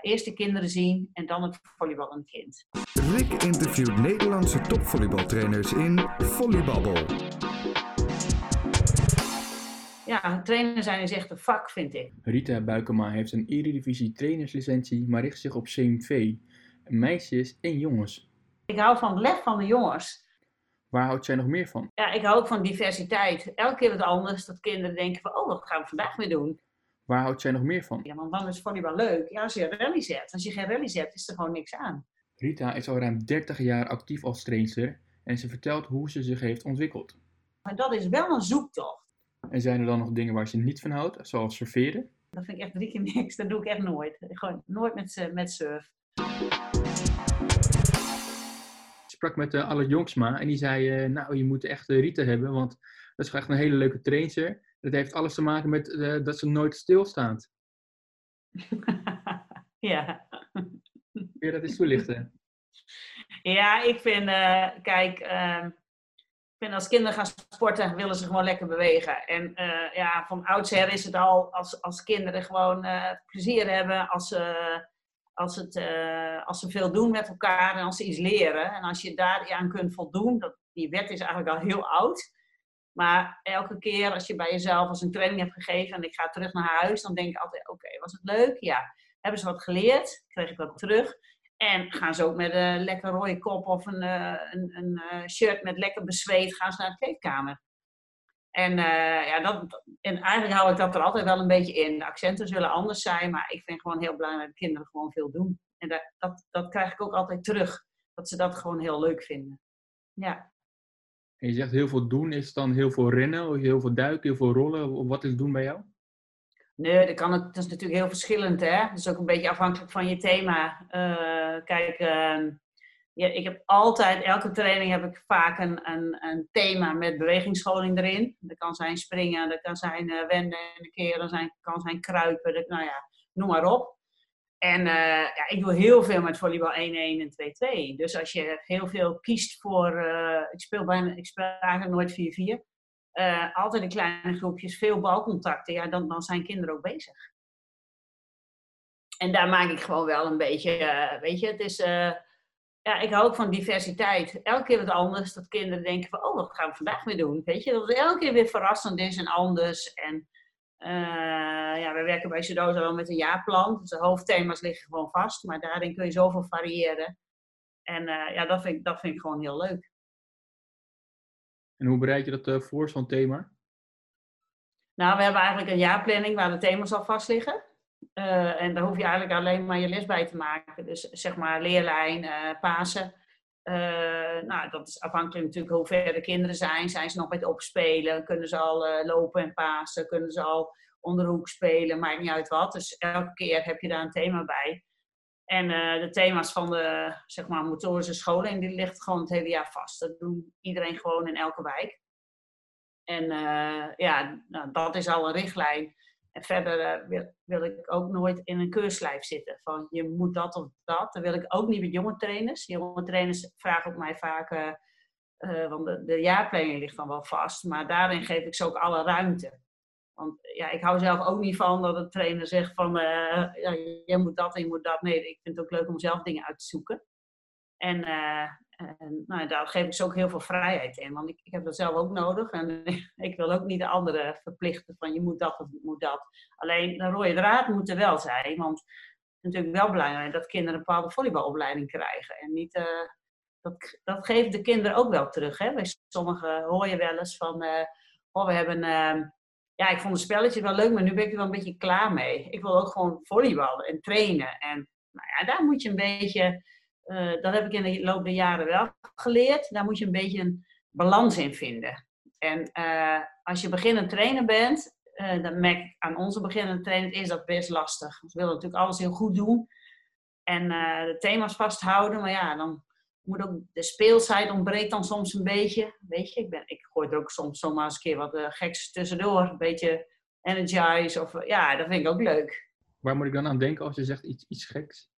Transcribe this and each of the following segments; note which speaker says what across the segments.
Speaker 1: Eerst de kinderen zien en dan het volleyballend kind.
Speaker 2: Rick interviewt Nederlandse topvolleybaltrainers in Volleybabbel.
Speaker 1: Ja, trainer zijn is echt een vak, vind ik.
Speaker 3: Rita Buikema heeft een Eredivisie trainerslicentie, maar richt zich op CMV. Meisjes en jongens.
Speaker 1: Ik hou van het lef van de jongens.
Speaker 3: Waar houdt zij nog meer van?
Speaker 1: Ja, ik hou ook van diversiteit. Elke keer wat anders, dat kinderen denken van, oh, wat gaan we vandaag weer doen?
Speaker 3: Waar houdt zij nog meer van?
Speaker 1: Ja, want dan is volleybal leuk. Ja, als je rally zet. Als je geen rally zet, is er gewoon niks aan.
Speaker 3: Rita is al ruim 30 jaar actief als trainster en ze vertelt hoe ze zich heeft ontwikkeld.
Speaker 1: Maar dat is wel een zoektocht.
Speaker 3: En zijn er dan nog dingen waar ze niet van houdt, zoals serveren?
Speaker 1: Dat vind ik echt drie keer niks. Dat doe ik echt nooit. Gewoon nooit met, met surf.
Speaker 3: Ik sprak met uh, Alle Jongsma en die zei, uh, nou je moet echt uh, Rita hebben, want dat is echt een hele leuke trainster. Dat heeft alles te maken met dat ze nooit stilstaat.
Speaker 1: ja.
Speaker 3: Kun je dat eens toelichten?
Speaker 1: Ja, ik vind, kijk, ehm, ik vind als kinderen gaan sporten, willen ze gewoon lekker bewegen. En uh, ja, van oudsher is het al als, als kinderen gewoon plezier hebben, als ze, als, het, als ze veel doen met elkaar en als ze iets leren. En als je daar aan kunt voldoen, dat, die wet is eigenlijk al heel oud. Maar elke keer als je bij jezelf als een training hebt gegeven en ik ga terug naar huis, dan denk ik altijd, oké, was het leuk? Ja. Hebben ze wat geleerd? Kreeg ik wat terug? En gaan ze ook met een lekker rode kop of een, een, een shirt met lekker bezweet, gaan ze naar de kleedkamer. En, uh, ja, dat, en eigenlijk hou ik dat er altijd wel een beetje in. De accenten zullen anders zijn, maar ik vind gewoon heel belangrijk dat kinderen gewoon veel doen. En dat, dat, dat krijg ik ook altijd terug. Dat ze dat gewoon heel leuk vinden. Ja.
Speaker 3: En je zegt heel veel doen, is dan heel veel rennen, heel veel duiken, heel veel rollen? Wat is doen bij jou?
Speaker 1: Nee, dat, kan, dat is natuurlijk heel verschillend. Hè? Dat is ook een beetje afhankelijk van je thema. Uh, kijk, uh, ja, ik heb altijd, elke training heb ik vaak een, een, een, thema met bewegingsscholing erin. Dat kan zijn springen, dat kan zijn uh, wenden en keer, dat kan zijn kruipen, dat, nou ja, noem maar op. En ja, ik doe heel veel met volleybal 1-1 en 2-2. Dus als je heel veel kiest voor, ik speel bijna, ik speel eigenlijk nooit 4-4. Uh, altijd in kleine groepjes, veel balcontacten, ja, dan, dan zijn kinderen ook bezig. En daar maak ik gewoon wel een beetje, weet je, het is, ja, ik hou ook van diversiteit. Elke keer wat anders, dat kinderen denken van, oh, wat gaan we vandaag weer doen? Weet je, dat het elke keer weer verrassend is en anders. En ja, we werken bij Sudosa wel met een jaarplan, dus de hoofdthema's liggen gewoon vast, maar daarin kun je zoveel variëren. En ja, dat vind, ik, dat vind ik gewoon heel leuk.
Speaker 3: En hoe bereid je dat uh, voor, zo'n thema?
Speaker 1: Nou, we hebben eigenlijk een jaarplanning waar de thema's al vast liggen. Uh, en daar hoef je eigenlijk alleen maar je les bij te maken. Dus zeg maar leerlijn, uh, Pasen. Nou, dat is afhankelijk natuurlijk hoe ver de kinderen zijn. Zijn ze nog met opspelen? Kunnen ze al lopen en pasen? Kunnen ze al onder de hoek spelen? Maakt niet uit wat. Dus elke keer heb je daar een thema bij. En uh, de thema's van de zeg maar, motorische scholing, die ligt gewoon het hele jaar vast. Dat doet iedereen gewoon in elke wijk. En ja, nou, dat is al een richtlijn. En verder uh, wil, wil, ik ook nooit in een keurslijf zitten. Van je moet dat of dat. Dat wil ik ook niet met jonge trainers. Jonge trainers vragen ook mij vaak, want de, de jaarplanning ligt dan wel vast. Maar daarin geef ik ze ook alle ruimte. Want ja, ik hou zelf ook niet van dat een trainer zegt van uh, ja, jij moet dat en je moet dat. Nee, ik vind het ook leuk om zelf dingen uit te zoeken. En, en nou, daar geef ik ze ook heel veel vrijheid in. Want ik, ik heb dat zelf ook nodig. En ik wil ook niet de anderen verplichten van je moet dat of je moet dat. Alleen de rode draad moet er wel zijn. Want het is natuurlijk wel belangrijk dat kinderen een bepaalde volleybalopleiding krijgen. En niet, uh, dat, dat geeft de kinderen ook wel terug. Hè? Bij sommigen hoor je wel eens van, oh, we hebben ja, ik vond het spelletje wel leuk, maar nu ben ik er wel een beetje klaar mee. Ik wil ook gewoon volleyballen en trainen. En nou ja, daar moet je een beetje, uh, dat heb ik in de loop der jaren wel geleerd, daar moet je een beetje een balans in vinden. En uh, als je beginnend trainer bent, uh, dan merk ik aan onze beginnende trainer, is dat best lastig. We willen natuurlijk alles heel goed doen en de thema's vasthouden, maar ja, dan moet ook, de speelsheid ontbreekt dan soms een beetje. Weet je, ik, ben, ik gooi er ook soms zomaar eens een keer wat geks tussendoor. Een beetje energize of ja, dat vind ik ook leuk.
Speaker 3: Waar moet ik dan aan denken als je zegt iets, iets geks?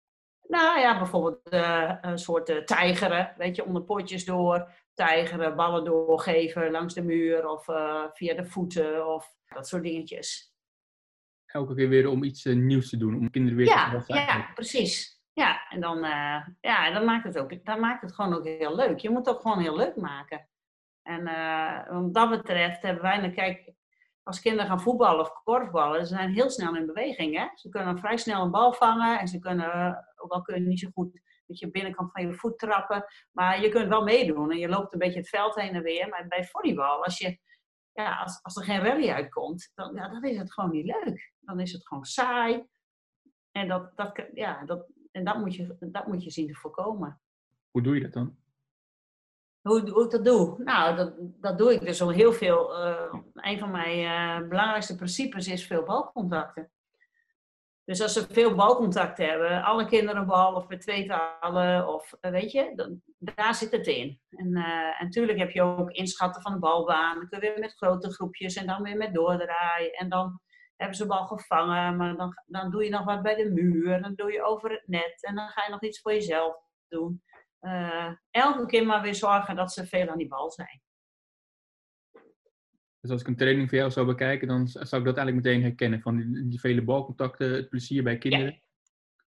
Speaker 1: Nou ja, bijvoorbeeld uh, een soort uh, tijgeren, weet je, onder potjes door. Tijgeren, ballen doorgeven langs de muur of via de voeten of dat soort dingetjes.
Speaker 3: elke keer weer om iets nieuws te doen, om kinderen weer
Speaker 1: ja, te Ja, precies. Ja, en dan, ja, dan maakt het ook, dan maakt het gewoon ook heel leuk. Je moet het ook gewoon heel leuk maken. En wat dat betreft hebben wij, nou, kijk, als kinderen gaan voetballen of korfballen, ze zijn heel snel in beweging. Hè? Ze kunnen vrij snel een bal vangen en ze kunnen, ook al kun je niet zo goed met je binnenkant van je voet trappen, maar je kunt wel meedoen en je loopt een beetje het veld heen en weer. Maar bij volleybal, als, je, ja, als, als er geen rally uitkomt, dan, ja, dan is het gewoon niet leuk. Dan is het gewoon saai. En dat, dat, ja, dat, en dat, moet je, dat moet je zien te voorkomen.
Speaker 3: Hoe doe je dat dan?
Speaker 1: Hoe, hoe ik dat doe? Nou, dat, dat doe ik dus al heel veel. Uh, een van mijn uh, belangrijkste principes is veel balcontacten. Dus als ze veel balcontact hebben, alle kinderen een bal of met tweetallen, of uh, weet je, dan, daar zit het in. En, en natuurlijk heb je ook inschatten van de balbaan. Dan kun je weer met grote groepjes en dan weer met doordraaien. En dan hebben ze bal gevangen, maar dan, dan doe je nog wat bij de muur. Dan doe je over het net en dan ga je nog iets voor jezelf doen uh, elke keer maar weer zorgen dat ze veel aan die bal zijn.
Speaker 3: Dus als ik een training voor jou zou bekijken, dan zou ik dat eigenlijk meteen herkennen. Van die, vele balcontacten, het plezier bij kinderen.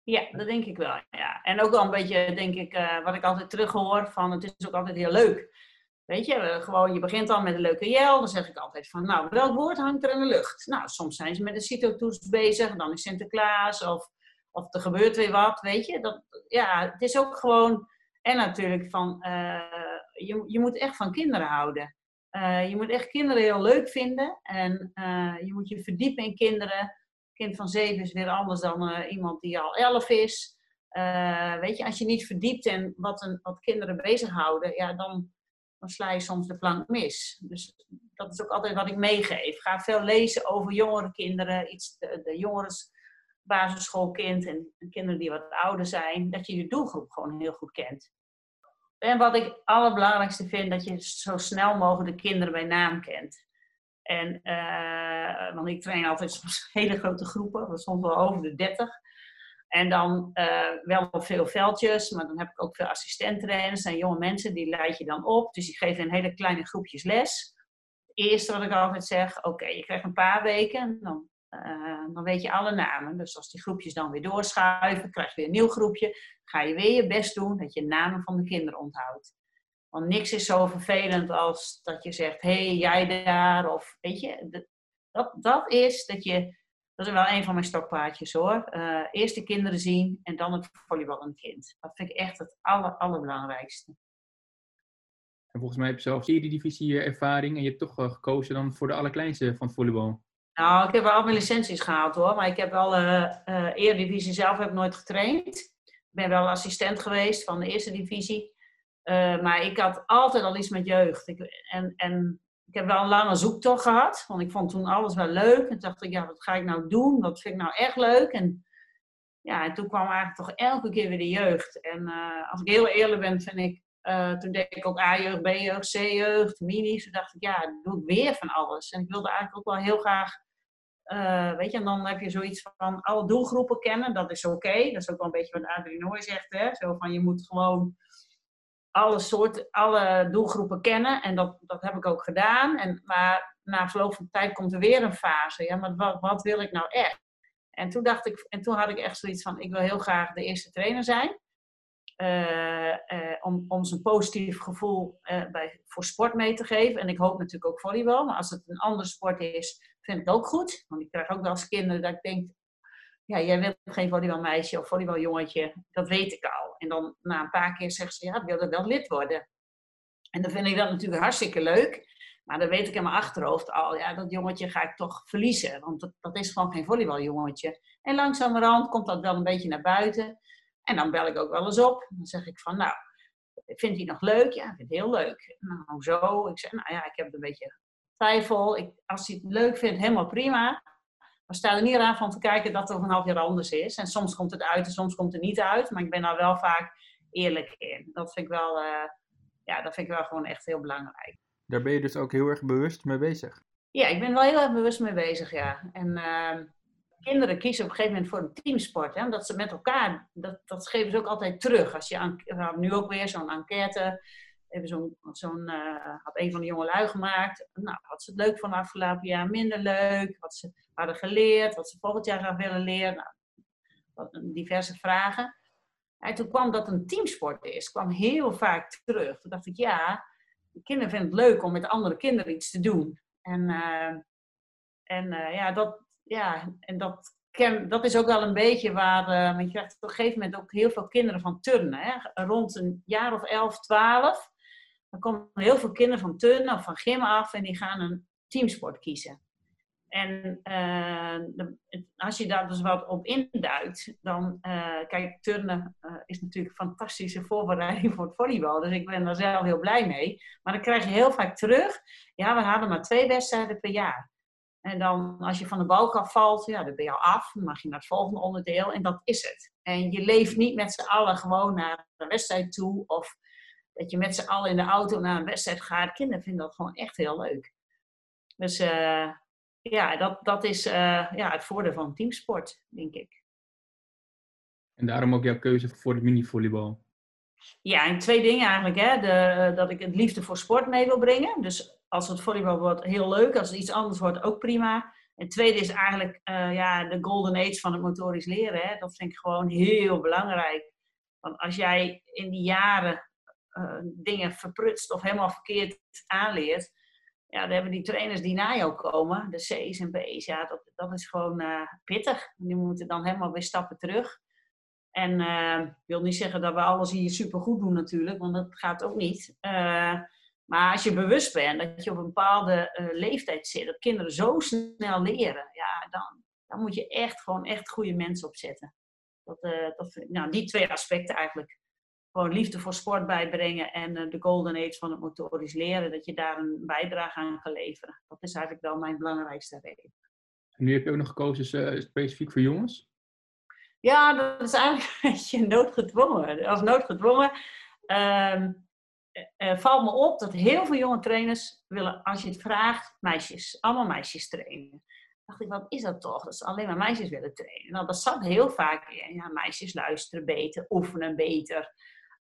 Speaker 1: Ja. dat denk ik wel. Ja. En ook wel een beetje, denk ik, uh, wat ik altijd terughoor, van het is ook altijd heel leuk. Weet je, gewoon, je begint al met een leuke jel. Dan zeg ik altijd van, nou, welk woord hangt er in de lucht? Nou, soms zijn ze met een cito-toets bezig. Dan is Sinterklaas of, of er gebeurt weer wat, weet je. Dat, ja, het is ook gewoon en natuurlijk van, uh, je, je moet echt van kinderen houden. Uh, je moet echt kinderen heel leuk vinden. En uh, je moet je verdiepen in kinderen. Een kind van zeven is weer anders dan iemand die al elf is. weet je, als je niet verdiept in wat, een, wat kinderen bezighouden, ja, dan, dan sla je soms de plank mis. Dus dat is ook altijd wat ik meegeef. Ga veel lezen over jongere kinderen, iets, de, de basisschoolkind en kinderen die wat ouder zijn, dat je je doelgroep gewoon heel goed kent. En wat ik het allerbelangrijkste vind, dat je zo snel mogelijk de kinderen bij naam kent. En, uh, want ik train altijd soms hele grote groepen, soms wel over de 30. En dan uh, wel veel veldjes, maar dan heb ik ook veel assistenttrainers. zijn jonge mensen, die leid je dan op. Dus die geven in hele kleine groepjes les. Het eerste wat ik altijd zeg, oké, je krijgt een paar weken. Dan uh, dan weet je alle namen. Dus als die groepjes dan weer doorschuiven, krijg je weer een nieuw groepje. Ga je weer je best doen dat je namen van de kinderen onthoudt. Want niks is zo vervelend als dat je zegt, hé, hey, jij daar. Of weet je, dat, dat is dat je, dat is wel een van mijn stokpaardjes hoor. Uh, eerst de kinderen zien en dan het volleyballende kind. Dat vind ik echt het aller, allerbelangrijkste.
Speaker 3: En volgens mij heb je zelf divisie ervaring en je hebt toch gekozen dan voor de allerkleinste van het volleybal.
Speaker 1: Nou, ik heb wel mijn licenties gehaald hoor, maar ik heb wel uh, uh, Eredivisie zelf heb nooit getraind. Ik ben wel assistent geweest van de eerste divisie. Uh, maar ik had altijd al iets met jeugd. Ik, en, en ik heb wel een lange zoektocht gehad, want ik vond toen alles wel leuk. En dacht ik, ja, wat ga ik nou doen? Wat vind ik nou echt leuk? En ja, en toen kwam eigenlijk toch elke keer weer de jeugd. En als ik heel eerlijk ben, vind ik uh, toen deed ik ook A-jeugd, B-jeugd, C-jeugd, minis. Toen dacht ik, ja, doe ik weer van alles. En ik wilde eigenlijk ook wel heel graag, uh, weet je, en dan heb je zoiets van alle doelgroepen kennen. Dat is oké. Dat is ook wel een beetje wat Adrie Nooy zegt, hè. Zo van, je moet gewoon alle soorten, alle doelgroepen kennen. En dat, dat heb ik ook gedaan. En, maar na verloop van tijd komt er weer een fase. Ja, maar wat, wat wil ik nou echt? En toen dacht ik, en toen had ik echt zoiets van, ik wil heel graag de eerste trainer zijn. Uh, uh, om, om een positief gevoel uh, bij, voor sport mee te geven. En ik hoop natuurlijk ook volleybal. Maar als het een andere sport is, vind ik het ook goed. Want ik krijg ook wel als kinderen dat ik denk... Ja, jij wilt geen volleybalmeisje of volleybaljongetje. Dat weet ik al. En dan na een paar keer zeggen ze, ja, ik wil er wel lid worden. En dan vind ik dat natuurlijk hartstikke leuk. Maar dan weet ik in mijn achterhoofd al, ja, dat jongetje ga ik toch verliezen. Want dat, dat is gewoon geen volleybaljongetje. En langzamerhand komt dat wel een beetje naar buiten. En dan bel ik ook wel eens op. Dan zeg ik van, nou, vindt hij nog leuk? Ja, ik vind het heel leuk. Nou, hoezo? Ik zeg, nou ja, ik heb een beetje twijfel. Ik, als hij het leuk vindt, helemaal prima. Maar sta er niet aan van te kijken dat het over een half jaar anders is. En soms komt het uit en soms komt het niet uit. Maar ik ben daar wel vaak eerlijk in. Dat vind ik wel, uh, ja, dat vind ik wel gewoon echt heel belangrijk.
Speaker 3: Daar ben je dus ook heel erg bewust mee bezig?
Speaker 1: Ja, ik ben wel heel erg bewust mee bezig, ja. En... Uh, kinderen kiezen op een gegeven moment voor een teamsport. Hè, omdat ze met elkaar, dat, dat geven ze ook altijd terug. Als je, nu ook weer zo'n enquête even zo'n, zo'n had een van de jongelui gemaakt. Nou, wat ze het leuk van afgelopen jaar, minder leuk. Wat ze hadden geleerd, wat ze volgend jaar gaan willen leren. Nou, diverse vragen. En toen kwam dat een teamsport is, kwam heel vaak terug. Toen dacht ik, ja, de kinderen vinden het leuk om met andere kinderen iets te doen. En, uh, en uh, ja, dat, ja, en dat, dat is ook wel een beetje waar, uh, want je krijgt op een gegeven moment ook heel veel kinderen van turnen. Hè? Rond een jaar of 11, 12, dan komen heel veel kinderen van turnen of van gym af en die gaan een teamsport kiezen. En uh, als je daar dus wat op induikt, dan, uh, kijk, turnen is natuurlijk een fantastische voorbereiding voor het volleybal. Dus ik ben daar zelf heel blij mee. Maar dan krijg je heel vaak terug, ja, we hadden maar twee wedstrijden per jaar. En dan, als je van de balk afvalt, ja, dan ben je al af. Dan mag je naar het volgende onderdeel en dat is het. En je leeft niet met z'n allen gewoon naar een wedstrijd toe. Of dat je met z'n allen in de auto naar een wedstrijd gaat. Kinderen vinden dat gewoon echt heel leuk. Dus ja, dat, dat is uh, ja, het voordeel van teamsport, denk ik.
Speaker 3: En daarom ook jouw keuze voor het mini-volleybal?
Speaker 1: Ja, en twee dingen eigenlijk. Hè. De, dat ik het liefde voor sport mee wil brengen. Dus als het volleybal wordt, heel leuk. Als het iets anders wordt, ook prima. En tweede is eigenlijk uh, ja, de golden age van het motorisch leren. Hè. Dat vind ik gewoon heel belangrijk. Want als jij in die jaren uh, dingen verprutst of helemaal verkeerd aanleert ja, dan hebben die trainers die na jou komen, de C's en B's, ja, dat, dat is gewoon uh, pittig. Die moeten dan helemaal weer stappen terug. En ik wil niet zeggen dat we alles hier super goed doen natuurlijk, want dat gaat ook niet. Maar als je bewust bent dat je op een bepaalde leeftijd zit, dat kinderen zo snel leren, ja, dan, dan moet je echt gewoon echt goede mensen opzetten. Dat, dat, nou, die twee aspecten eigenlijk gewoon liefde voor sport bijbrengen en uh, de golden age van het motorisch leren, dat je daar een bijdrage aan kan leveren. Dat is eigenlijk wel mijn belangrijkste reden.
Speaker 3: En nu heb je ook nog gekozen specifiek voor jongens?
Speaker 1: Ja, dat is eigenlijk een beetje noodgedwongen. Als noodgedwongen uh, valt me op dat heel veel jonge trainers willen, als je het vraagt, meisjes, allemaal meisjes trainen dacht ik, wat is dat toch? Dat ze alleen maar meisjes willen trainen. Nou, dat zat heel vaak in. Ja, meisjes luisteren beter, oefenen beter.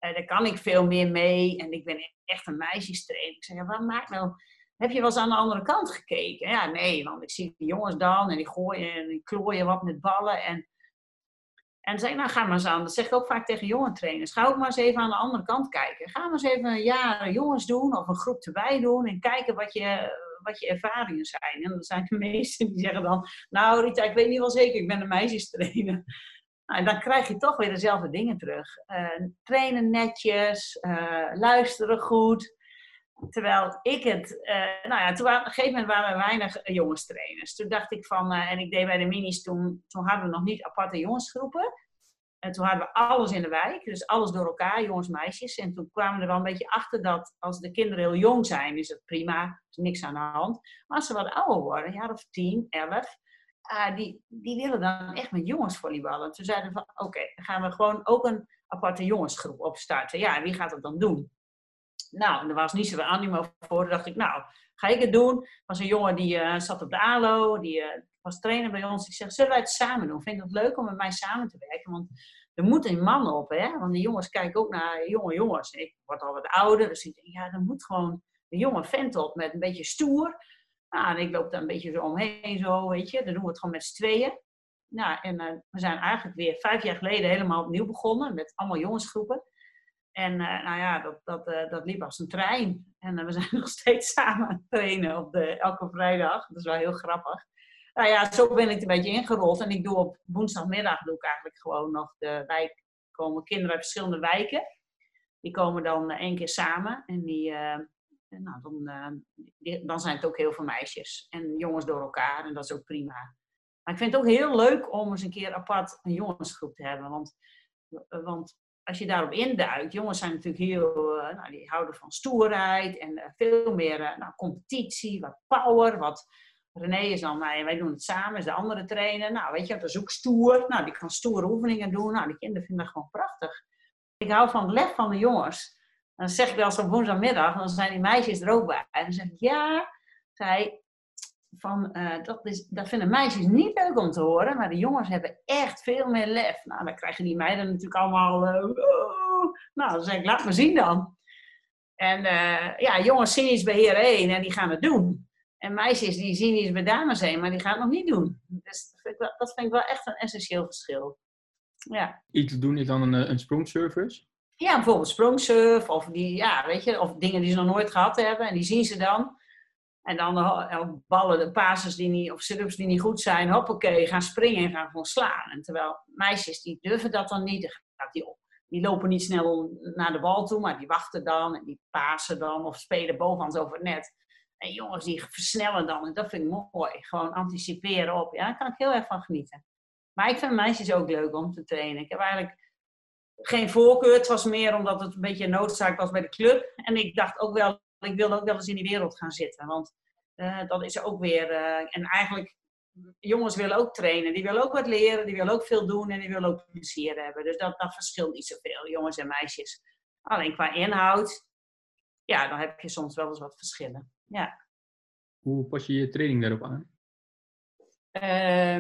Speaker 1: Uh, daar kan ik veel meer mee. En ik ben echt een meisjestrainer. Ik zeg, ja, wat maakt nou... Heb je wel eens aan de andere kant gekeken? Ja, nee, want ik zie die jongens dan en die gooien en die klooien wat met ballen. En, en zei, nou ga maar eens aan. Dat zeg ik ook vaak tegen jonge trainers. Ga ook maar eens even aan de andere kant kijken. Ga maar eens even een jaar jongens doen of een groep erbij doen. En kijken wat je, wat je ervaringen zijn. En dan zijn de meesten die zeggen dan, nou Rita, ik weet niet wel zeker, ik ben een meisjestrainer. Nou, dan krijg je toch weer dezelfde dingen terug. Uh, trainen netjes, uh, luisteren goed. Terwijl ik het, uh, nou ja, toen, op een gegeven moment waren er weinig jongenstrainers. Toen dacht ik van, en ik deed bij de minis toen, toen hadden we nog niet aparte jongensgroepen. En toen hadden we alles in de wijk, dus alles door elkaar, jongens, meisjes. En toen kwamen we er wel een beetje achter dat als de kinderen heel jong zijn, is het prima, is niks aan de hand. Maar als ze wat ouder worden, een jaar of tien, elf, uh, die, die willen dan echt met jongens volleyballen. Toen zeiden we van, oké, dan gaan we gewoon ook een aparte jongensgroep opstarten. Ja, en wie gaat dat dan doen? Nou, er was niet zoveel animo voor. Dacht ik, nou, ga ik het doen? Was een jongen die uh, zat op de ALO, die uh, was trainer bij ons. Ik zeg, zullen wij het samen doen? Vind je het leuk om met mij samen te werken? Want er moet een man op, hè? Want de jongens kijken ook naar jonge jongens. Ik word al wat ouder, dus ik denk, ja, er moet gewoon een jonge vent op met een beetje stoer. Nou, en ik loop daar een beetje zo omheen, zo, weet je. Dan doen we het gewoon met z'n tweeën. Nou, en uh, we zijn eigenlijk weer vijf jaar geleden helemaal opnieuw begonnen met allemaal jongensgroepen. En uh, nou ja, dat, dat, uh, dat liep als een trein. En we zijn nog steeds samen trainen op de, elke vrijdag. Dat is wel heel grappig. Nou ja, zo ben ik een beetje ingerold. En ik doe op woensdagmiddag doe ik eigenlijk gewoon nog de wijk. komen kinderen uit verschillende wijken. Die komen dan één keer samen. En die, nou, dan, dan zijn het ook heel veel meisjes. En jongens door elkaar. En dat is ook prima. Maar ik vind het ook heel leuk om eens een keer apart een jongensgroep te hebben. Want, eh, want als je daarop induikt, jongens zijn natuurlijk heel, uh, nou, die houden van stoerheid en uh, veel meer nou, competitie, wat power, wat René is dan, nou, wij doen het samen, is de andere trainer. Nou, weet je, dat is ook stoer. Nou, die kan stoere oefeningen doen. Nou, die kinderen vinden dat gewoon prachtig. Ik hou van het lef van de jongens dan zeg ik wel eens op woensdagmiddag, dan zijn die meisjes er ook bij. En dan zeg ik, ja, zij, van, uh, dat, is, dat vinden meisjes niet leuk om te horen, maar de jongens hebben echt veel meer lef. Nou, dan krijgen die meiden natuurlijk allemaal, uh, oh. nou, dan zeg ik, laat me zien dan. En uh, ja, jongens zien iets bij 1 en die gaan het doen. En meisjes die zien iets bij Dames 1, maar die gaan het nog niet doen. Dus dat vind ik wel, dat vind ik wel echt een essentieel verschil. Ja.
Speaker 3: Iets doen is dan een, een sprongservice?
Speaker 1: Ja, bijvoorbeeld sprongsurf of, die, ja, weet je, of dingen die ze nog nooit gehad hebben en die zien ze dan. En dan ballen, de passes die niet, of sit die niet goed zijn, hoppakee, gaan springen en gaan gewoon slaan. En terwijl meisjes, die durven dat dan niet. Die, die lopen niet snel naar de bal toe, maar die wachten dan en die pasen dan of spelen bovenhands over het net. En jongens, die versnellen dan. En dat vind ik mooi. Gewoon anticiperen op. Ja, daar kan ik heel erg van genieten. Maar ik vind meisjes ook leuk om te trainen. Ik heb eigenlijk geen voorkeur. Het was meer omdat het een beetje noodzaak was bij de club. En ik dacht ook wel, ik wilde ook wel eens in die wereld gaan zitten. Want uh, dat is ook weer. Uh, en eigenlijk, jongens willen ook trainen. Die willen ook wat leren, die willen ook veel doen en die willen ook plezier hebben. Dus dat, dat verschilt niet zoveel, jongens en meisjes. Alleen qua inhoud, ja, dan heb je soms wel eens wat verschillen. Ja.
Speaker 3: Hoe pas je je training daarop aan?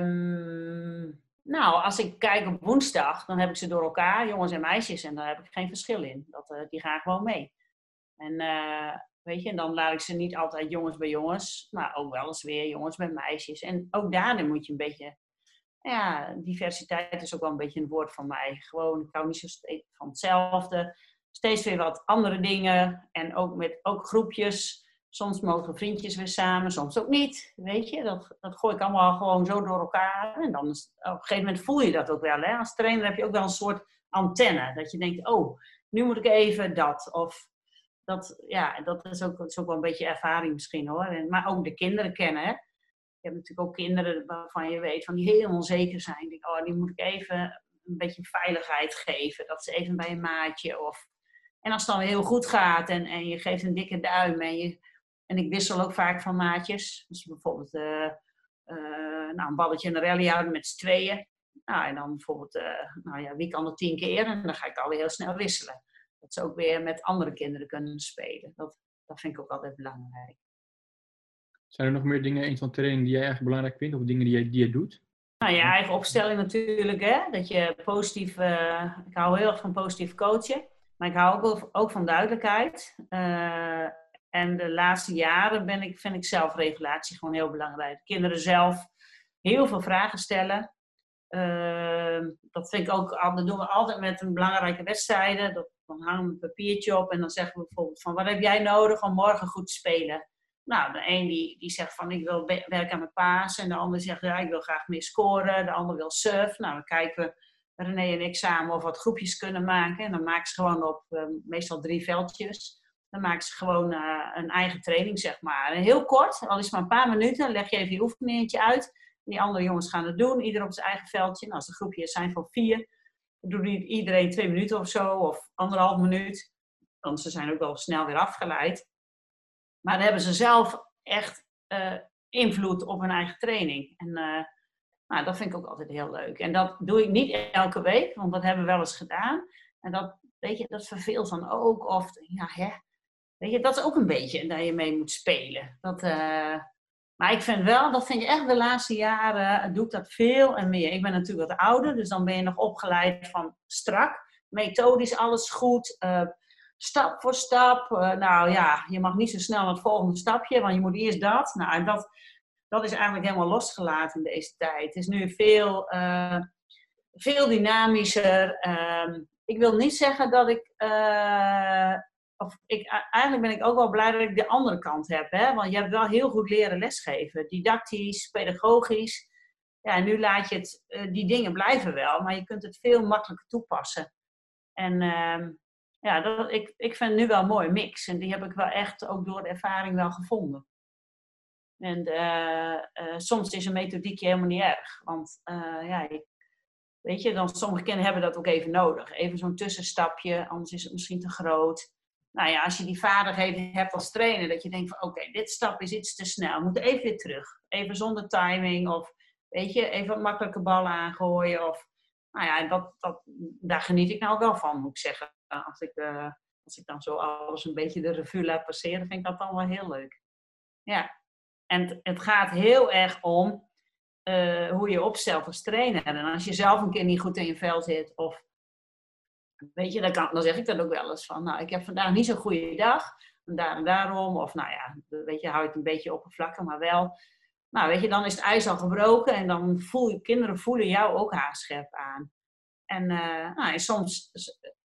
Speaker 1: Um, nou, als ik kijk op woensdag, dan heb ik ze door elkaar, jongens en meisjes, en daar heb ik geen verschil in. Dat, uh, die gaan gewoon mee. En uh, weet je, en dan laat ik ze niet altijd jongens bij jongens, maar ook wel eens weer jongens bij meisjes. En ook daarin moet je een beetje, ja, diversiteit is ook wel een beetje een woord van mij. Gewoon, ik hou niet zo van hetzelfde. Steeds weer wat andere dingen en ook met ook groepjes. Soms mogen vriendjes weer samen, soms ook niet. Weet je, dat, dat gooi ik allemaal gewoon zo door elkaar. En dan op een gegeven moment voel je dat ook wel. Hè? Als trainer heb je ook wel een soort antenne. Dat je denkt, oh, nu moet ik even dat. Of dat, ja, dat is, ook, is ook wel een beetje ervaring misschien hoor. En, maar ook de kinderen kennen. Hè? Je hebt natuurlijk ook kinderen waarvan je weet van die heel onzeker zijn. Oh, die moet ik even een beetje veiligheid geven. Dat ze even bij een maatje. Of... En als het dan heel goed gaat en, en je geeft een dikke duim en je en ik wissel ook vaak van maatjes. Dus bijvoorbeeld uh, uh, nou, een balletje en een rally houden met z'n tweeën. Nou, en dan bijvoorbeeld, uh, nou ja, wie kan er tien keer? En dan ga ik alweer heel snel wisselen. Dat ze ook weer met andere kinderen kunnen spelen. Dat, dat vind ik ook altijd belangrijk.
Speaker 3: Zijn er nog meer dingen eens van training die jij erg belangrijk vindt? Of dingen die jij, die je doet?
Speaker 1: Nou, je eigen opstelling natuurlijk. Hè? Dat je positief... ik hou heel erg van positief coachen. Maar ik hou ook, ook van duidelijkheid. Uh, en de laatste jaren ben ik, vind ik zelfregulatie gewoon heel belangrijk. Kinderen zelf heel veel vragen stellen. Uh, dat vind ik ook, dat doen we altijd met een belangrijke wedstrijden. Dat, dan hangen een papiertje op en dan zeggen we bijvoorbeeld van wat heb jij nodig om morgen goed te spelen? Nou, de een die, die zegt van ik wil werken aan mijn paas. En de ander zegt ja, ik wil graag meer scoren. De ander wil surf. Nou, dan kijken we René en ik samen of wat groepjes kunnen maken. En dan maken ze gewoon op uh, meestal drie veldjes. Dan maken ze gewoon uh, een eigen training, zeg maar. En heel kort, al is het maar een paar minuten, leg je even je oefeningetje uit. En die andere jongens gaan het doen, ieder op zijn eigen veldje. En als de groepjes zijn van vier, dan doet iedereen twee minuten of zo, of anderhalf minuut. Want ze zijn ook wel snel weer afgeleid. Maar dan hebben ze zelf echt uh, invloed op hun eigen training. En uh, nou, dat vind ik ook altijd heel leuk. En dat doe ik niet elke week, want dat hebben we wel eens gedaan. En dat, weet je, dat verveelt dan ook. Of, ja, hè, Weet je, dat is ook een beetje dat je mee moet spelen. Dat, uh, maar ik vind wel, dat vind je echt de laatste jaren, doe ik dat veel en meer. Ik ben natuurlijk wat ouder, dus dan ben je nog opgeleid van strak. Methodisch alles goed, uh, stap voor stap. Uh, nou ja, je mag niet zo snel naar het volgende stapje, want je moet eerst dat. Nou, dat, dat is eigenlijk helemaal losgelaten in deze tijd. Het is nu veel, veel dynamischer. Ehm, ik wil niet zeggen dat ik of ik, eigenlijk ben ik ook wel blij dat ik de andere kant heb. Hè? Want je hebt wel heel goed leren lesgeven. Didactisch, pedagogisch. Ja, nu laat je het, uh, die dingen blijven wel, maar je kunt het veel makkelijker toepassen. En uh, ja, dat, ik, ik vind nu wel een mooie mix. En die heb ik wel echt ook door de ervaring wel gevonden. En uh, soms is een methodiekje helemaal niet erg. Want ja, weet je, dan, sommige kinderen hebben dat ook even nodig. Even zo'n tussenstapje, anders is het misschien te groot nou ja, als je die vaardigheden hebt als trainer, dat je denkt van oké, dit stap is iets te snel, we moeten even weer terug. Even zonder timing of weet je, even makkelijke ballen aangooien. Of, nou ja, dat, dat, daar geniet ik nou wel van, moet ik zeggen. Als ik, uh, als ik dan zo alles een beetje de revue laat passeren, vind ik dat dan wel heel leuk. Ja, en het, het gaat heel erg om uh, hoe je opstelt als trainer. En als je zelf een keer niet goed in je vel zit of weet je, dan, kan, dan zeg ik dan ook wel eens van, nou, ik heb vandaag niet zo'n goede dag. En daar en daarom. Of nou ja, weet je, hou je het een beetje oppervlakkig, maar wel. Nou, weet je, dan is het ijs al gebroken en dan voel je, kinderen voelen jou ook haarscherp aan. En, uh, nou, en soms,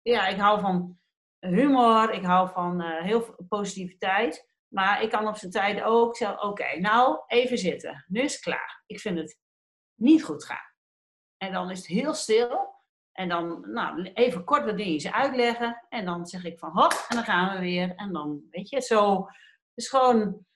Speaker 1: ja, ik hou van humor, ik hou van uh, heel veel positiviteit. Maar ik kan op zijn tijd ook zeggen, oké, nou, even zitten. Nu is het klaar. Ik vind het niet goed gaan. En dan is het heel stil. En dan nou, even kort wat dingetjes uitleggen. En dan zeg ik van hop, en dan gaan we weer. En dan, weet je, zo. Is gewoon,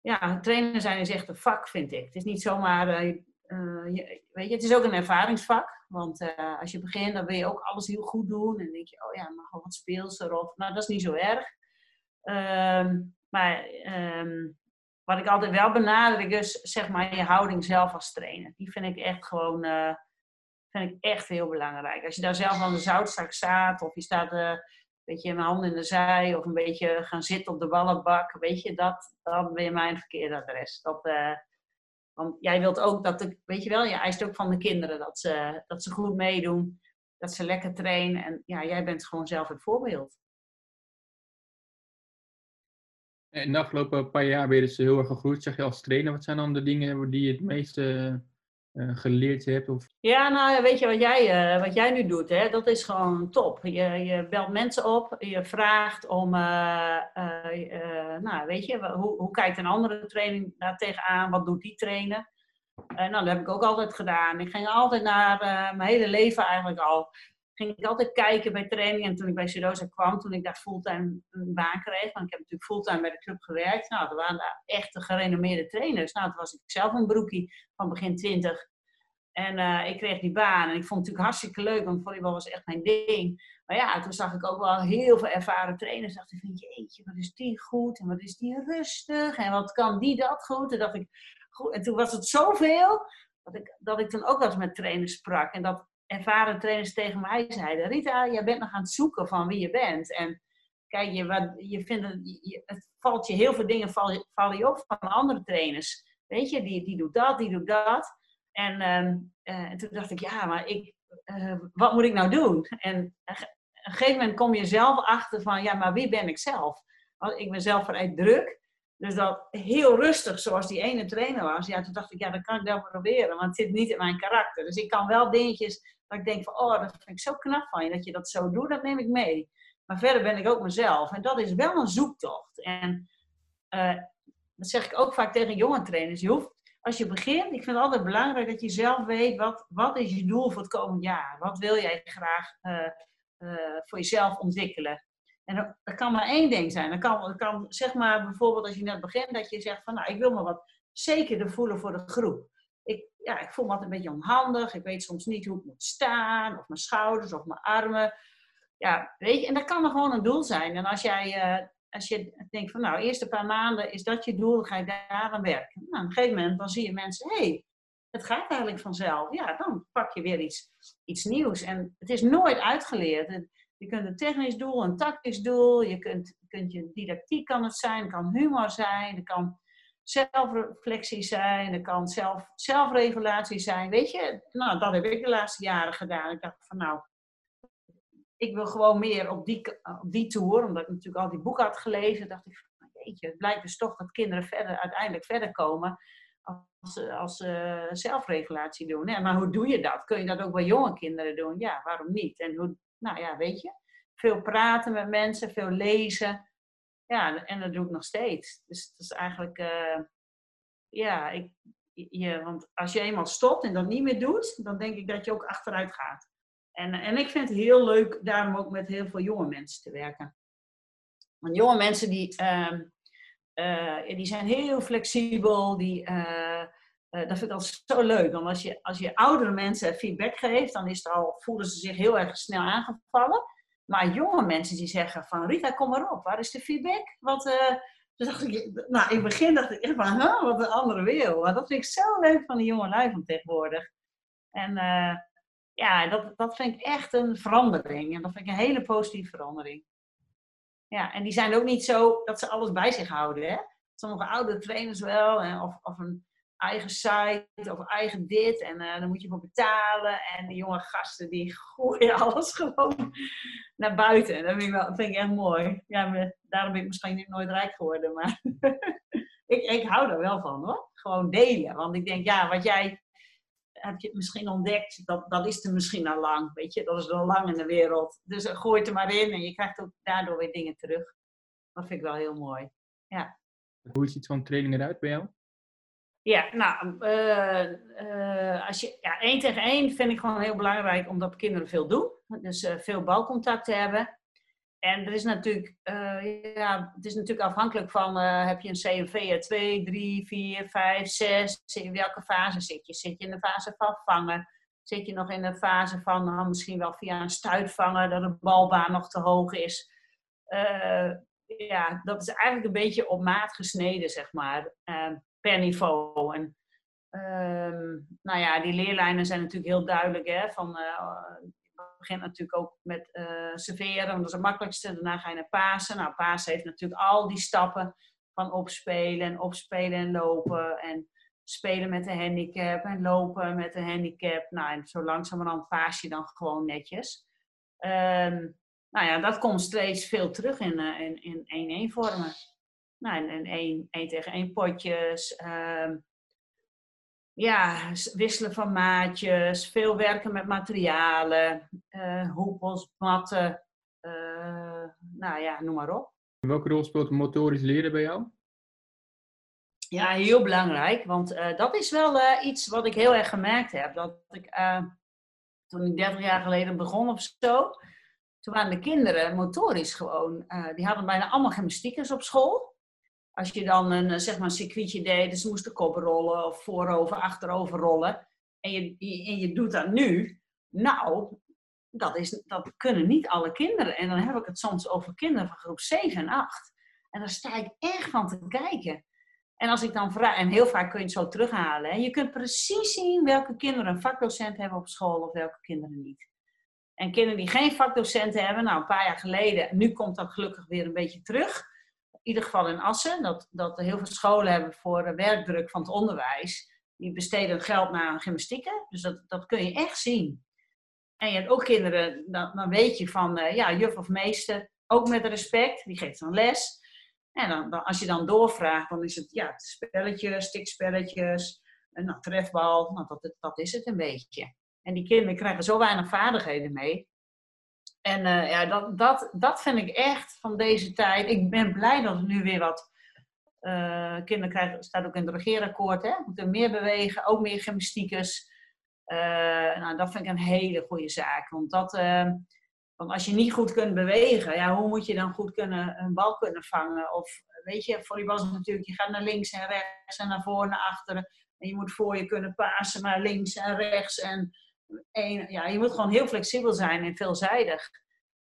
Speaker 1: ja, trainer zijn is echt een vak, vind ik. Het is niet zomaar, uh, je, weet je, het is ook een ervaringsvak. Want uh, als je begint, dan wil je ook alles heel goed doen. En denk je, oh ja, mag wel wat speelser. Of, nou, dat is niet zo erg. Uh, maar um, wat ik altijd wel benadruk is, zeg maar, je houding zelf als trainer. Die vind ik echt gewoon, vind ik echt heel belangrijk. Als je daar zelf aan de zoutzak staat, of je staat uh, een beetje mijn handen in de zij, of een beetje gaan zitten op de ballenbak, weet je, dat, dan ben je mijn verkeerde adres. Uh, want jij wilt ook dat, de, weet je wel, je eist ook van de kinderen dat ze, dat ze goed meedoen, dat ze lekker trainen. En ja, jij bent gewoon zelf het voorbeeld.
Speaker 3: In de afgelopen paar jaar ben je dus heel erg gegroeid, zeg je als trainer. Wat zijn dan de dingen die je het meeste geleerd hebt? Of...
Speaker 1: Ja, nou weet je wat jij, uh, wat jij nu doet, hè? dat is gewoon top. Je, je belt mensen op, je vraagt om, uh, nou weet je, hoe, hoe kijkt een andere training daar tegenaan? Wat doet die trainer? nou, dat heb ik ook altijd gedaan. Ik ging altijd naar mijn hele leven eigenlijk al ging ik altijd kijken bij training. En toen ik bij Sirosa kwam, toen ik daar fulltime een baan kreeg, want ik heb natuurlijk fulltime bij de club gewerkt. Nou, er waren daar echte gerenommeerde trainers. Nou, toen was ik zelf een broekie van begin 20. En uh, ik kreeg die baan en ik vond het natuurlijk hartstikke leuk, want volleybal was echt mijn ding. Maar ja, toen zag ik ook wel heel veel ervaren trainers. Dacht ik, jeetje, wat is die goed en wat is die rustig en wat kan die dat goed? En, dacht ik, goed. en toen was het zoveel dat ik, dat ik toen ook wel eens met trainers sprak. En dat ervaren trainers tegen mij zeiden: Rita, jij bent nog aan het zoeken van wie je bent. En kijk, je, wat, je vindt het, valt je heel veel dingen vallen je op van andere trainers. Weet je, die, die doet dat, die doet dat. En, uh, en toen dacht ik, ja, maar ik, uh, wat moet ik nou doen? En op een gegeven moment kom je zelf achter van, ja, maar wie ben ik zelf? Want ik ben zelf vrij druk. Dus dat heel rustig, zoals die ene trainer was. Ja, toen dacht ik, ja, dat kan ik wel proberen. Want het zit niet in mijn karakter. Dus ik kan wel dingetjes dat ik denk van, oh, dat vind ik zo knap van je. Dat je dat zo doet, dat neem ik mee. Maar verder ben ik ook mezelf. En dat is wel een zoektocht. En uh, dat zeg ik ook vaak tegen jonge trainers. Je hoeft, als je begint, ik vind het altijd belangrijk dat je zelf weet, wat, wat is je doel voor het komend jaar? Wat wil jij graag uh, uh, voor jezelf ontwikkelen? En dat, kan maar één ding zijn. Dat kan, dat kan, zeg maar, bijvoorbeeld als je net begint, dat je zegt van, nou, ik wil me wat zekerder voelen voor de groep ik, ja, ik voel me altijd een beetje onhandig. Ik weet soms niet hoe ik moet staan, of mijn schouders, of mijn armen. Ja, weet je, en dat kan er gewoon een doel zijn. En als jij, uh, als je denkt van, nou, eerste paar maanden is dat je doel, ga je daar aan werken. Nou, op een gegeven moment dan zie je mensen, hé, hey, het gaat eigenlijk vanzelf. Ja, dan pak je weer iets, iets nieuws. En het is nooit uitgeleerd. Je kunt een technisch doel, een tactisch doel, je kunt, kunt je didactiek kan het zijn, kan humor zijn, het kan zelfreflectie zijn, er kan zelf, zelfregulatie zijn. Weet je, nou, dat heb ik de laatste jaren gedaan. Ik dacht van nou, ik wil gewoon meer op die, op die tour, omdat ik natuurlijk al die boeken had gelezen, dacht ik van, weet je, het blijkt dus toch dat kinderen verder, uiteindelijk verder komen als, als uh, zelfregulatie doen. Maar hoe doe je dat? Kun je dat ook bij jonge kinderen doen? Ja, waarom niet? En hoe, nou ja, weet je, veel praten met mensen, veel lezen ja, en dat doe ik nog steeds. Dus het is eigenlijk, uh, ja, ik, je, want als je eenmaal stopt en dat niet meer doet, dan denk ik dat je ook achteruit gaat. En, en ik vind het heel leuk daarom ook met heel veel jonge mensen te werken. Want jonge mensen die, uh, uh, die zijn heel flexibel, die, eh, dat vind ik altijd zo leuk. Want als je, als je oudere mensen feedback geeft, dan is het al, voelen ze zich heel erg snel aangevallen. Maar jonge mensen die zeggen van Rita, kom maar op, waar is de feedback? Wat, uh, dacht ik, nou, in het begin dacht ik van, wat een andere. Maar dat vind ik zo leuk van die jonge lui van tegenwoordig. En uh, ja, dat, dat vind ik echt een verandering. En dat vind ik een hele positieve verandering. Ja, en die zijn ook niet zo dat ze alles bij zich houden. Hè? Sommige oude trainers wel, of, of een eigen site of eigen dit. En uh, dan moet je voor betalen. En die jonge gasten die gooien alles gewoon naar buiten. En dat vind ik, wel, vind ik echt mooi. Ja, daarom ben ik misschien nooit rijk geworden. Maar ik, ik hou er wel van hoor. Gewoon delen. Want ik denk, ja, wat jij heb je misschien ontdekt, dat, dat is er misschien al lang. Weet je, dat is al lang in de wereld. Dus gooi het er maar in en je krijgt ook daardoor weer dingen terug. Dat vind ik wel heel mooi. Ja.
Speaker 3: Hoe ziet zo'n training eruit bij jou?
Speaker 1: Ja, nou, uh, als je, ja, één tegen één vind ik gewoon heel belangrijk omdat kinderen veel doen. Dus uh, veel balcontact hebben. En er is natuurlijk, ja, het is natuurlijk afhankelijk van, heb je een CMV 2, 3, 4, 5, 6, in welke fase zit je? Zit je in de fase van vangen? Zit je nog in de fase van nou, misschien wel via een stuitvanger dat de balbaan nog te hoog is? ja, dat is eigenlijk een beetje op maat gesneden, zeg maar per niveau. En um, nou ja, die leerlijnen zijn natuurlijk heel duidelijk. Hè, van, uh, je begint natuurlijk ook met uh, serveren, want dat is het makkelijkste. Daarna ga je naar Pasen. Nou, Pasen heeft natuurlijk al die stappen van opspelen en opspelen en lopen. En spelen met een handicap en lopen met een handicap. Nou, en zo langzamerhand paas je dan gewoon netjes. Um, nou ja, dat komt steeds veel terug in 1-1 uh, in, in vormen. Nou, en, één, één tegen één potjes. Uh, ja, wisselen van maatjes. Veel werken met materialen. Uh, hoepels, matten. Uh, nou ja, noem maar op.
Speaker 3: Welke rol speelt motorisch leren bij jou?
Speaker 1: Ja, heel belangrijk. Want uh, dat is wel iets wat ik heel erg gemerkt heb. Dat ik toen ik 30 jaar geleden begon of zo. Toen waren de kinderen motorisch gewoon. die hadden bijna allemaal gymnastiekers op school als je dan een, eh, zeg maar een circuitje deed, dus ze moesten kop rollen of voorover, achterover rollen. En je, je doet dat nu. Nou, dat, is, dat kunnen niet alle kinderen. En dan heb ik het soms over kinderen van groep 7 en 8. En daar sta ik echt van te kijken. En als ik dan vraag, en heel vaak kun je het zo terughalen. En je kunt precies zien welke kinderen een vakdocent hebben op school of welke kinderen niet. En kinderen die geen vakdocent hebben, nou een paar jaar geleden, nu komt dat gelukkig weer een beetje terug ieder geval in Assen, dat, dat heel veel scholen hebben voor de werkdruk van het onderwijs. Die besteden geld naar gymnastieken. Dus dat, dat kun je echt zien. En je hebt ook kinderen, dan, dan weet je van, uh, ja, juf of meester, ook met respect, die geeft dan les. En dan, dan, als je dan doorvraagt, dan is het ja, spelletjes, stikspelletjes, een trefbal, nou, dat, dat is het een beetje. En die kinderen krijgen zo weinig vaardigheden mee. En uh, ja, dat, dat, dat vind ik echt van deze tijd. Ik ben blij dat er nu weer wat uh, kinderen krijgen. staat ook in het regeerakkoord, hè? Moeten meer bewegen, ook meer gymnastiekers. Uh, nou, dat vind ik een hele goede zaak. Want, dat, want als je niet goed kunt bewegen, ja, hoe moet je dan goed kunnen, een bal kunnen vangen? Of weet je, volleybal is natuurlijk, je gaat naar links en rechts en naar voren, naar achteren. En je moet voor je kunnen pasen naar links en rechts. En ja, je moet gewoon heel flexibel zijn en veelzijdig.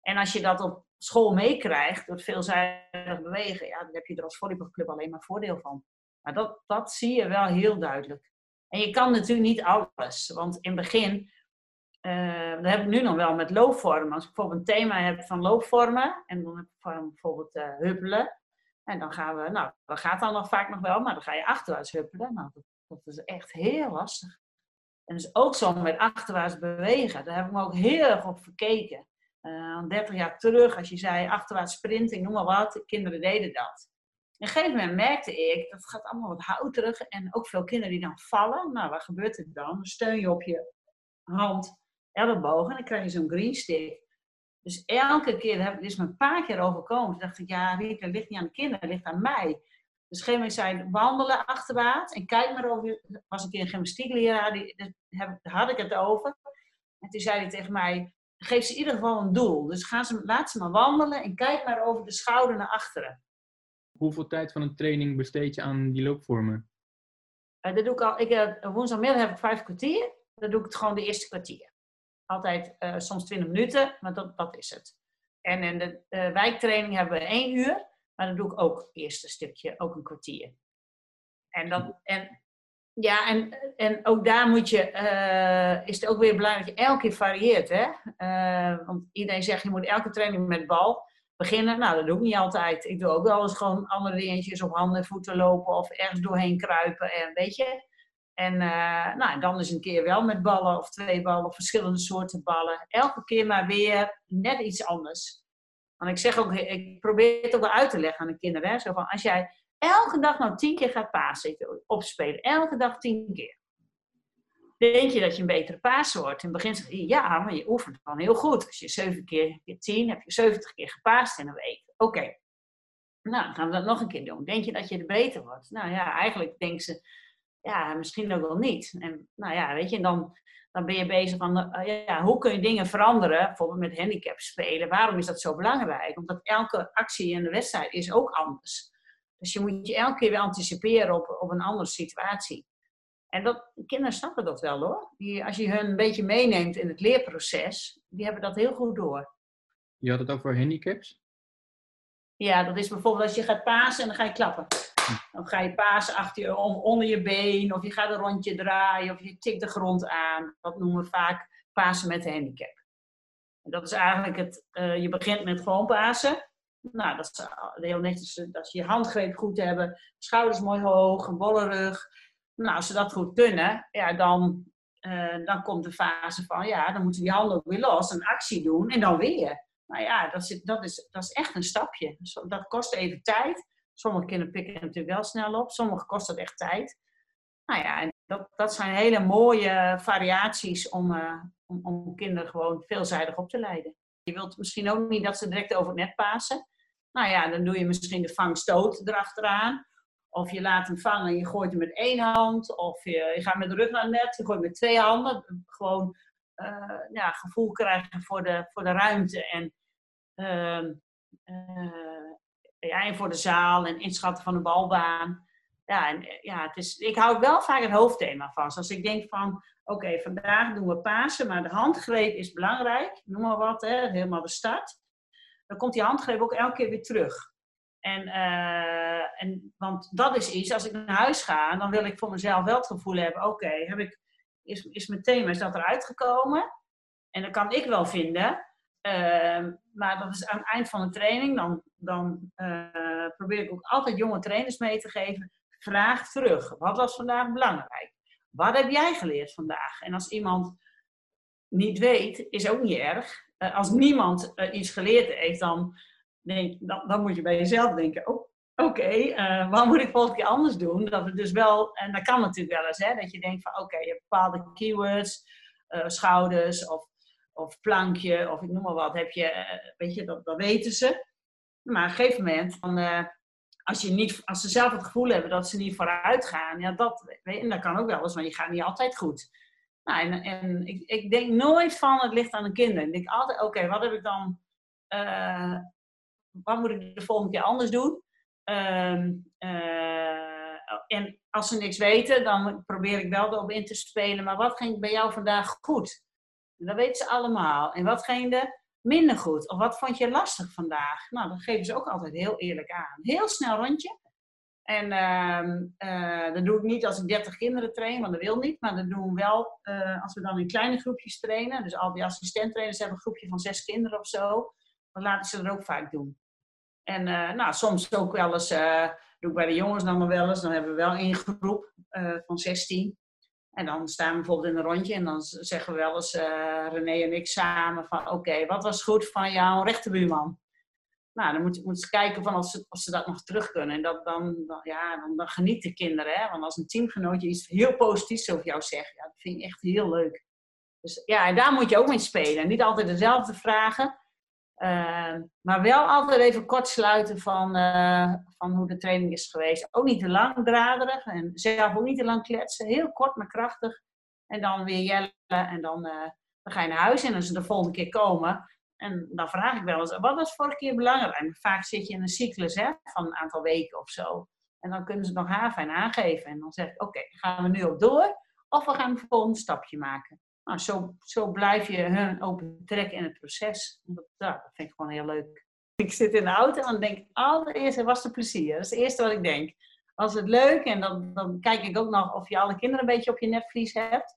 Speaker 1: En als je dat op school meekrijgt, door veelzijdig bewegen, ja, dan heb je er als volleybalclub alleen maar voordeel van. Maar dat, dat zie je wel heel duidelijk. En je kan natuurlijk niet alles. Want in het begin, uh, dat heb ik nu nog wel met loopvormen. Als ik bijvoorbeeld een thema heb van loopvormen, en dan heb ik bijvoorbeeld uh, huppelen. En dan gaan we, nou, dat gaat dan nog vaak nog wel, maar dan ga je achterwaarts huppelen. Nou, dat, dat is echt heel lastig. En dus ook zo met achterwaarts bewegen. Daar heb ik me ook heel erg op verkeken. Uh, eh, 30 jaar terug, als je zei achterwaarts sprinten, noem maar wat, kinderen deden dat. Op een gegeven moment merkte ik, dat gaat allemaal wat houterig en ook veel kinderen die dan vallen. Nou, wat gebeurt er dan? Dan steun je op je hand, elleboog en dan krijg je zo'n green stick. Dus elke keer, heb ik dus me een paar keer overkomen. Dacht ik, ja, het ligt niet aan de kinderen, het ligt aan mij. Dus moment zei wandelen achterwaarts. En kijk maar over, was een keer een gymnastiekleraar, die, daar had ik het over. En toen zei hij tegen mij, geef ze in ieder geval een doel. Dus gaan ze, laat ze maar wandelen en kijk maar over de schouder naar achteren.
Speaker 3: Hoeveel tijd van een training besteed je aan die loopvormen?
Speaker 1: Uh, dat doe ik al, ik, uh, woensdagmiddag heb ik vijf kwartier. Dan doe ik het gewoon de eerste kwartier. Altijd uh, soms 20 minuten, maar dat, dat is het. En in de wijktraining hebben we één uur. Maar dan doe ik ook eerst een stukje, ook een kwartier. En, dat, en, ja, en, en ook daar moet je, uh, is het ook weer belangrijk dat je elke keer varieert. Hè? Uh, want iedereen zegt je moet elke training met bal beginnen. Nou, dat doe ik niet altijd. Ik doe ook wel eens gewoon andere dingetjes op handen en voeten lopen of ergens doorheen kruipen. En weet je, En nou, dan eens een keer wel met ballen of twee ballen of verschillende soorten ballen. Elke keer maar weer net iets anders. Want ik zeg ook, ik probeer het ook wel uit te leggen aan de kinderen. Hè? Zo van, als jij elke dag nou tien keer gaat pasen, opspelen, elke dag tien keer. Denk je dat je een betere paas wordt? In het begin zeg je, ja, maar je oefent dan heel goed. Als je zeven keer, tien, heb je zeventig keer gepaast in een week. Oké, nou, gaan we dat nog een keer doen. Denk je dat je er beter wordt? Nou ja, eigenlijk denken ze, ja, misschien ook wel niet. En nou ja, weet je, dan, dan ben je bezig van, uh, ja, hoe kun je dingen veranderen? Bijvoorbeeld met handicap spelen. Waarom is dat zo belangrijk? Omdat elke actie in de wedstrijd is ook anders. Dus je moet je elke keer weer anticiperen op, op een andere situatie. En dat, kinderen snappen dat wel hoor. Die, als je hun een beetje meeneemt in het leerproces, die hebben dat heel goed door.
Speaker 3: Je had het over handicaps?
Speaker 1: Ja, dat is bijvoorbeeld als je gaat pasen en dan ga je klappen. Dan ga je pasen achter je, onder je been, of je gaat een rondje draaien, of je tikt de grond aan. Dat noemen we vaak pasen met handicap. En dat is eigenlijk het, uh, je begint met gewoon pasen. Nou, dat is eh, heel netjes dat je je handgreep goed hebben, schouders mooi hoog, een bolle rug. Nou, als ze dat goed kunnen, ja, dan, dan komt de fase van, ja, dan moeten die handen ook weer los, een actie doen en dan weer. Nou ja, dat is, dat is, dat is echt een stapje. Dus dat kost even tijd. Sommige kinderen pikken het natuurlijk wel snel op, sommige kost dat echt tijd. Nou ja, en dat, dat zijn hele mooie variaties om, uh, om, om kinderen gewoon veelzijdig op te leiden. Je wilt misschien ook niet dat ze direct over het net pasen. Nou ja, dan doe je misschien de vangstoot erachteraan. Of je laat hem vangen en je gooit hem met één hand. Of je, je gaat met de rug naar het net, je gooit met twee handen. Gewoon uh, ja, gevoel krijgen voor de, voor de ruimte. En, uh, uh, ja, en voor de zaal en inschatten van de balbaan. Ja, en, ja het is, ik hou wel vaak het hoofdthema vast. Als ik denk van, oké, vandaag doen we Pasen, maar de handgreep is belangrijk. Noem maar wat, hè, helemaal de start. Dan komt die handgreep ook elke keer weer terug. En, uh, en, want dat is iets, als ik naar huis ga, dan wil ik voor mezelf wel het gevoel hebben, oké, heb ik is, is mijn thema is dat eruit gekomen. En dat kan ik wel vinden. Uh, maar dat is aan het eind van de training. Dan, dan uh, probeer ik ook altijd jonge trainers mee te geven. Vraag terug. Wat was vandaag belangrijk? Wat heb jij geleerd vandaag? En als iemand niet weet, is ook niet erg. Uh, als niemand iets geleerd heeft, dan, denk, dan, dan, moet je bij jezelf denken: oh, oké, wat moet ik volgende keer anders doen? Dat het dus wel, en dat kan natuurlijk wel eens, hè, dat je denkt van oké, je hebt bepaalde keywords, schouders of, of plankje of ik noem maar wat, heb je, weet je, dat, dat weten ze. Maar op een gegeven moment, dan, als, je niet, als ze zelf het gevoel hebben dat ze niet vooruit gaan, ja, dat, en dat kan ook wel eens, want je gaat niet altijd goed. Nou, en, en ik, ik denk nooit van het ligt aan de kinderen. Ik denk altijd, oké, wat heb ik dan, wat moet ik de volgende keer anders doen? Um, uh, en als ze niks weten, dan probeer ik wel erop in te spelen. Maar wat ging bij jou vandaag goed? Dat weten ze allemaal. En wat ging er minder goed? Of wat vond je lastig vandaag? Nou, dat geven ze ook altijd heel eerlijk aan. Heel snel rondje. En uh, uh, dat doe ik niet als ik 30 kinderen train, want dat wil niet. Maar dat doen we wel uh, als we dan in kleine groepjes trainen. Dus al die assistenttrainers hebben een groepje van zes kinderen of zo. Dan laten ze dat ook vaak doen. En uh, nou, soms ook wel eens, doe ik bij de jongens dan maar wel eens, dan hebben we wel één groep van 16. En dan staan we bijvoorbeeld in een rondje en dan zeggen we wel eens, René en ik samen, van oké, wat was goed van jouw rechterbuurman? Nou, dan moeten moet ze kijken van of, ze, of ze dat nog terug kunnen. En dat, dan, dan, ja, dan, dan genieten kinderen. Hè? Want als een teamgenootje iets heel positiefs over jou zegt, ja, dat vind ik echt heel leuk. Dus ja, en daar moet je ook mee spelen. Niet altijd dezelfde vragen. Uh, maar wel altijd even kort sluiten van, uh, van hoe de training is geweest. Ook niet te lang draderig en zelf ook niet te lang kletsen. Heel kort maar krachtig. En dan weer jellen en dan, uh, dan ga je naar huis. En als ze de volgende keer komen, en dan vraag ik wel eens, wat was vorige keer belangrijk? En vaak zit je in een cyclus hè, van een aantal weken of zo. En dan kunnen ze het nog haarfijn aangeven. En dan zeg ik, oké, gaan we nu op door? Of we gaan een volgende stapje maken. Nou, zo, zo blijf je hun open trekken in het proces. Dat, dat vind ik gewoon heel leuk. Ik zit in de auto en denk allereerst, was het plezier. Dat is het eerste wat ik denk. Was het leuk? En dan, dan kijk ik ook nog of je alle kinderen een beetje op je netvlies hebt.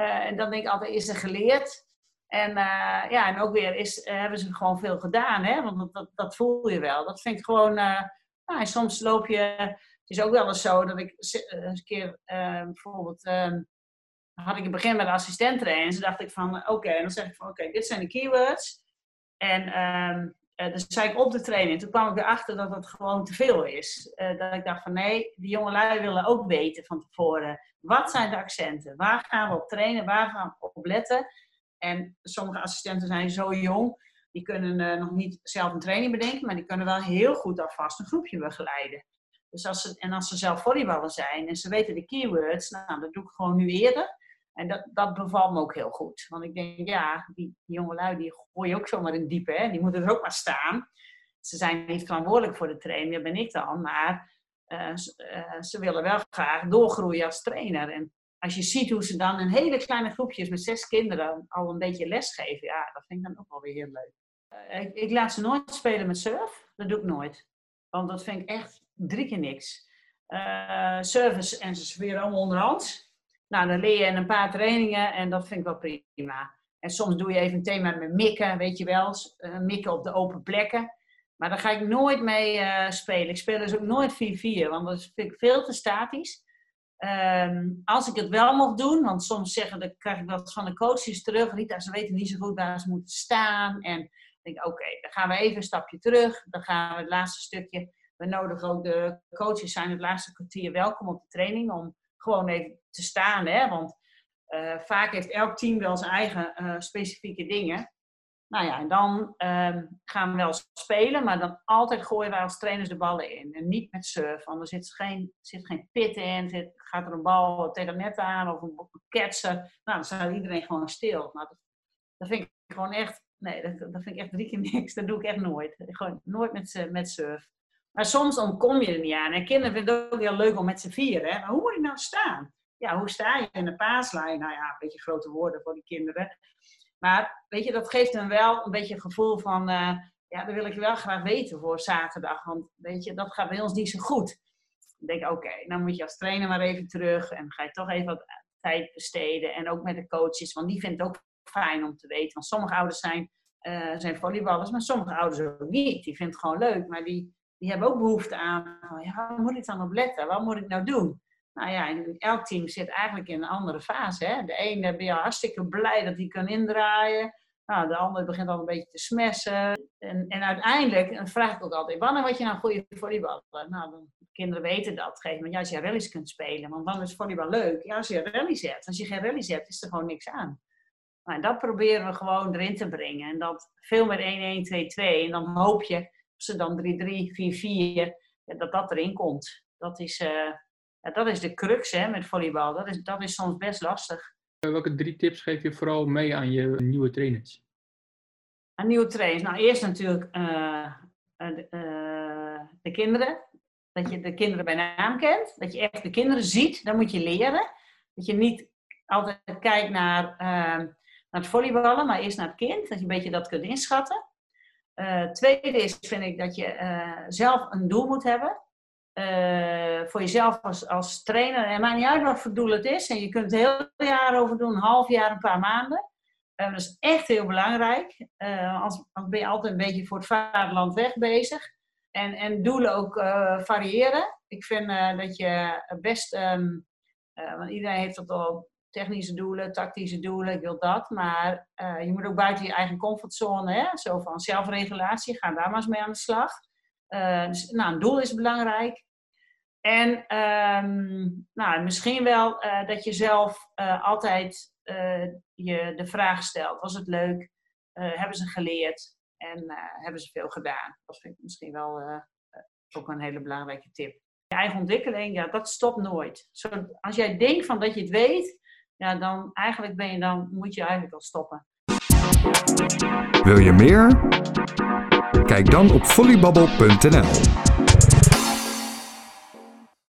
Speaker 1: Uh, en dan denk ik altijd, is er geleerd? En, uh, ja, en ook weer, is, uh, hebben ze gewoon veel gedaan, hè? Want dat, dat, voel je wel. Dat vind ik gewoon... nou, soms loop je is ook wel eens zo dat ik eh, een keer bijvoorbeeld ehm, had ik in het begin met de assistent en Ze dacht ik van oké, en dan zeg ik van oké, dit zijn de keywords. En um, uh, dus zei ik op de training. Toen kwam ik erachter dat dat gewoon te veel is. Uh, dat ik dacht van nee, die jonge lui willen ook weten van tevoren. Wat zijn de accenten? Waar gaan we op trainen? Waar gaan we op letten? En sommige assistenten zijn zo jong. Die kunnen nog niet zelf een training bedenken. Maar die kunnen wel heel goed alvast een groepje begeleiden. Dus als ze, en als ze zelf volleyballer zijn en ze weten de keywords. Nou, dat doe ik gewoon nu eerder. En dat, dat bevalt me ook heel goed. Want ik denk, ja, die, die jongelui die gooi je ook zomaar in diepe. Hè? Die moeten er ook maar staan. Ze zijn niet verantwoordelijk voor de training, dat ben ik dan. Maar uh, uh, ze willen wel graag doorgroeien als trainer. En als je ziet hoe ze dan in hele kleine groepjes met zes kinderen al een beetje les geven, ja, dat vind ik dan ook wel weer heel leuk. Uh, ik, laat ze nooit spelen met surf. Dat doe ik nooit. Want dat vind ik echt drie keer niks. service en ze serveren allemaal onderhands. Nou, dan leer je een paar trainingen en dat vind ik wel prima. En soms doe je even een thema met mikken, weet je wel. Uh, mikken op de open plekken. Maar daar ga ik nooit mee uh, spelen. Ik speel dus ook nooit 4-4, want dat vind ik veel te statisch. Um, als ik het wel mocht doen, want soms zeggen, dan krijg ik dat van de coaches terug. Rita, ze weten niet zo goed waar ze moeten staan. En ik denk, oké, dan gaan we even een stapje terug. Dan gaan we het laatste stukje. We nodigen ook de coaches zijn het laatste kwartier welkom op de training om gewoon even te staan. Hè? Want uh, vaak heeft elk team wel zijn eigen uh, specifieke dingen. Nou ja, en dan um, gaan we wel spelen, maar dan altijd gooien wij als trainers de ballen in. En niet met surf, want er zit geen, zit geen pit in, zit, gaat er een bal tegen het net aan of een ketsen. Nou, dan staat iedereen gewoon stil. Nou, dat, dat vind ik gewoon echt, nee, dat, dat vind ik echt drie keer niks. Dat doe ik echt nooit. Gewoon nooit met, met surf. Maar soms ontkom je er niet aan. En kinderen vinden het ook heel leuk om met z'n vieren. Hè? Maar hoe moet je nou staan? Ja, hoe sta je in de paaslijn? Nou ja, een beetje grote woorden voor die kinderen. Maar weet je, dat geeft hen wel een beetje een gevoel van... Uh, ja, dat wil ik wel graag weten voor zaterdag. Want weet je, dat gaat bij ons niet zo goed. Dan denk ik, oké, dan moet je als trainer maar even terug. En ga je toch even wat tijd besteden. En ook met de coaches, want die vinden het ook fijn om te weten. Want sommige ouders zijn, uh, zijn volleyballers, maar sommige ouders ook niet. Die vinden het gewoon leuk, maar die die hebben ook behoefte aan, ja, waar moet ik dan op letten? Wat moet ik nou doen? Nou ja, elk team zit eigenlijk in een andere fase. Hè? De ene ben je hartstikke blij dat hij kan indraaien. Nou, de andere begint al een beetje te smessen. En, en uiteindelijk vraag ik ook altijd, wanneer word je nou goede volleyballer? Nou, de kinderen weten dat. Geef me, ja, als je rallies kunt spelen. Want dan is volleybal leuk. Ja, als je rallies hebt. Als je geen rallies hebt, is er gewoon niks aan. Nou, en dat proberen we gewoon erin te brengen. En dat veel met 1-1, 2-2. En dan hoop je ze dan 3-3, 4-4, dat dat erin komt. Dat is, uh, ja, dat is de crux hè, met volleybal. Dat is, dat is soms best lastig.
Speaker 3: Eh, welke drie tips geef je vooral mee aan je nieuwe trainers?
Speaker 1: Aan nieuwe trainers? Nou, eerst natuurlijk uh, de kinderen. Dat je de kinderen bij naam kent. Dat je echt de kinderen ziet. Dan moet je leren. Dat je niet altijd kijkt naar, naar het volleyballen, maar eerst naar het kind. Dat je een beetje dat kunt inschatten. Uh, tweede is, vind ik, dat je uh, zelf een doel moet hebben. Uh, voor jezelf als, als trainer. En maakt niet uit wat voor doel het is. En je kunt het heel jaar over doen, een half jaar, een paar maanden. dat is echt heel belangrijk. als, ben je altijd een beetje voor het vaderland weg bezig. En, en doelen ook variëren. Ik vind dat je best, um, want iedereen heeft dat al technische doelen, tactische doelen, ik wil dat. Maar uh, je moet ook buiten je eigen comfortzone, hè? zo van zelfregulatie, ga daar maar eens mee aan de slag. Uh, dus nou, een doel is belangrijk. En um, nou, misschien wel uh, dat je zelf altijd je de vraag stelt: was het leuk? hebben ze geleerd? En hebben ze veel gedaan? Dat vind ik misschien wel ook een hele belangrijke tip. Je eigen ontwikkeling, ja, dat stopt nooit. Zo, als jij denkt van dat je het weet, ja, dan eigenlijk ben je dan, moet je eigenlijk al stoppen.
Speaker 2: Wil je meer? Kijk dan op volleybubble.nl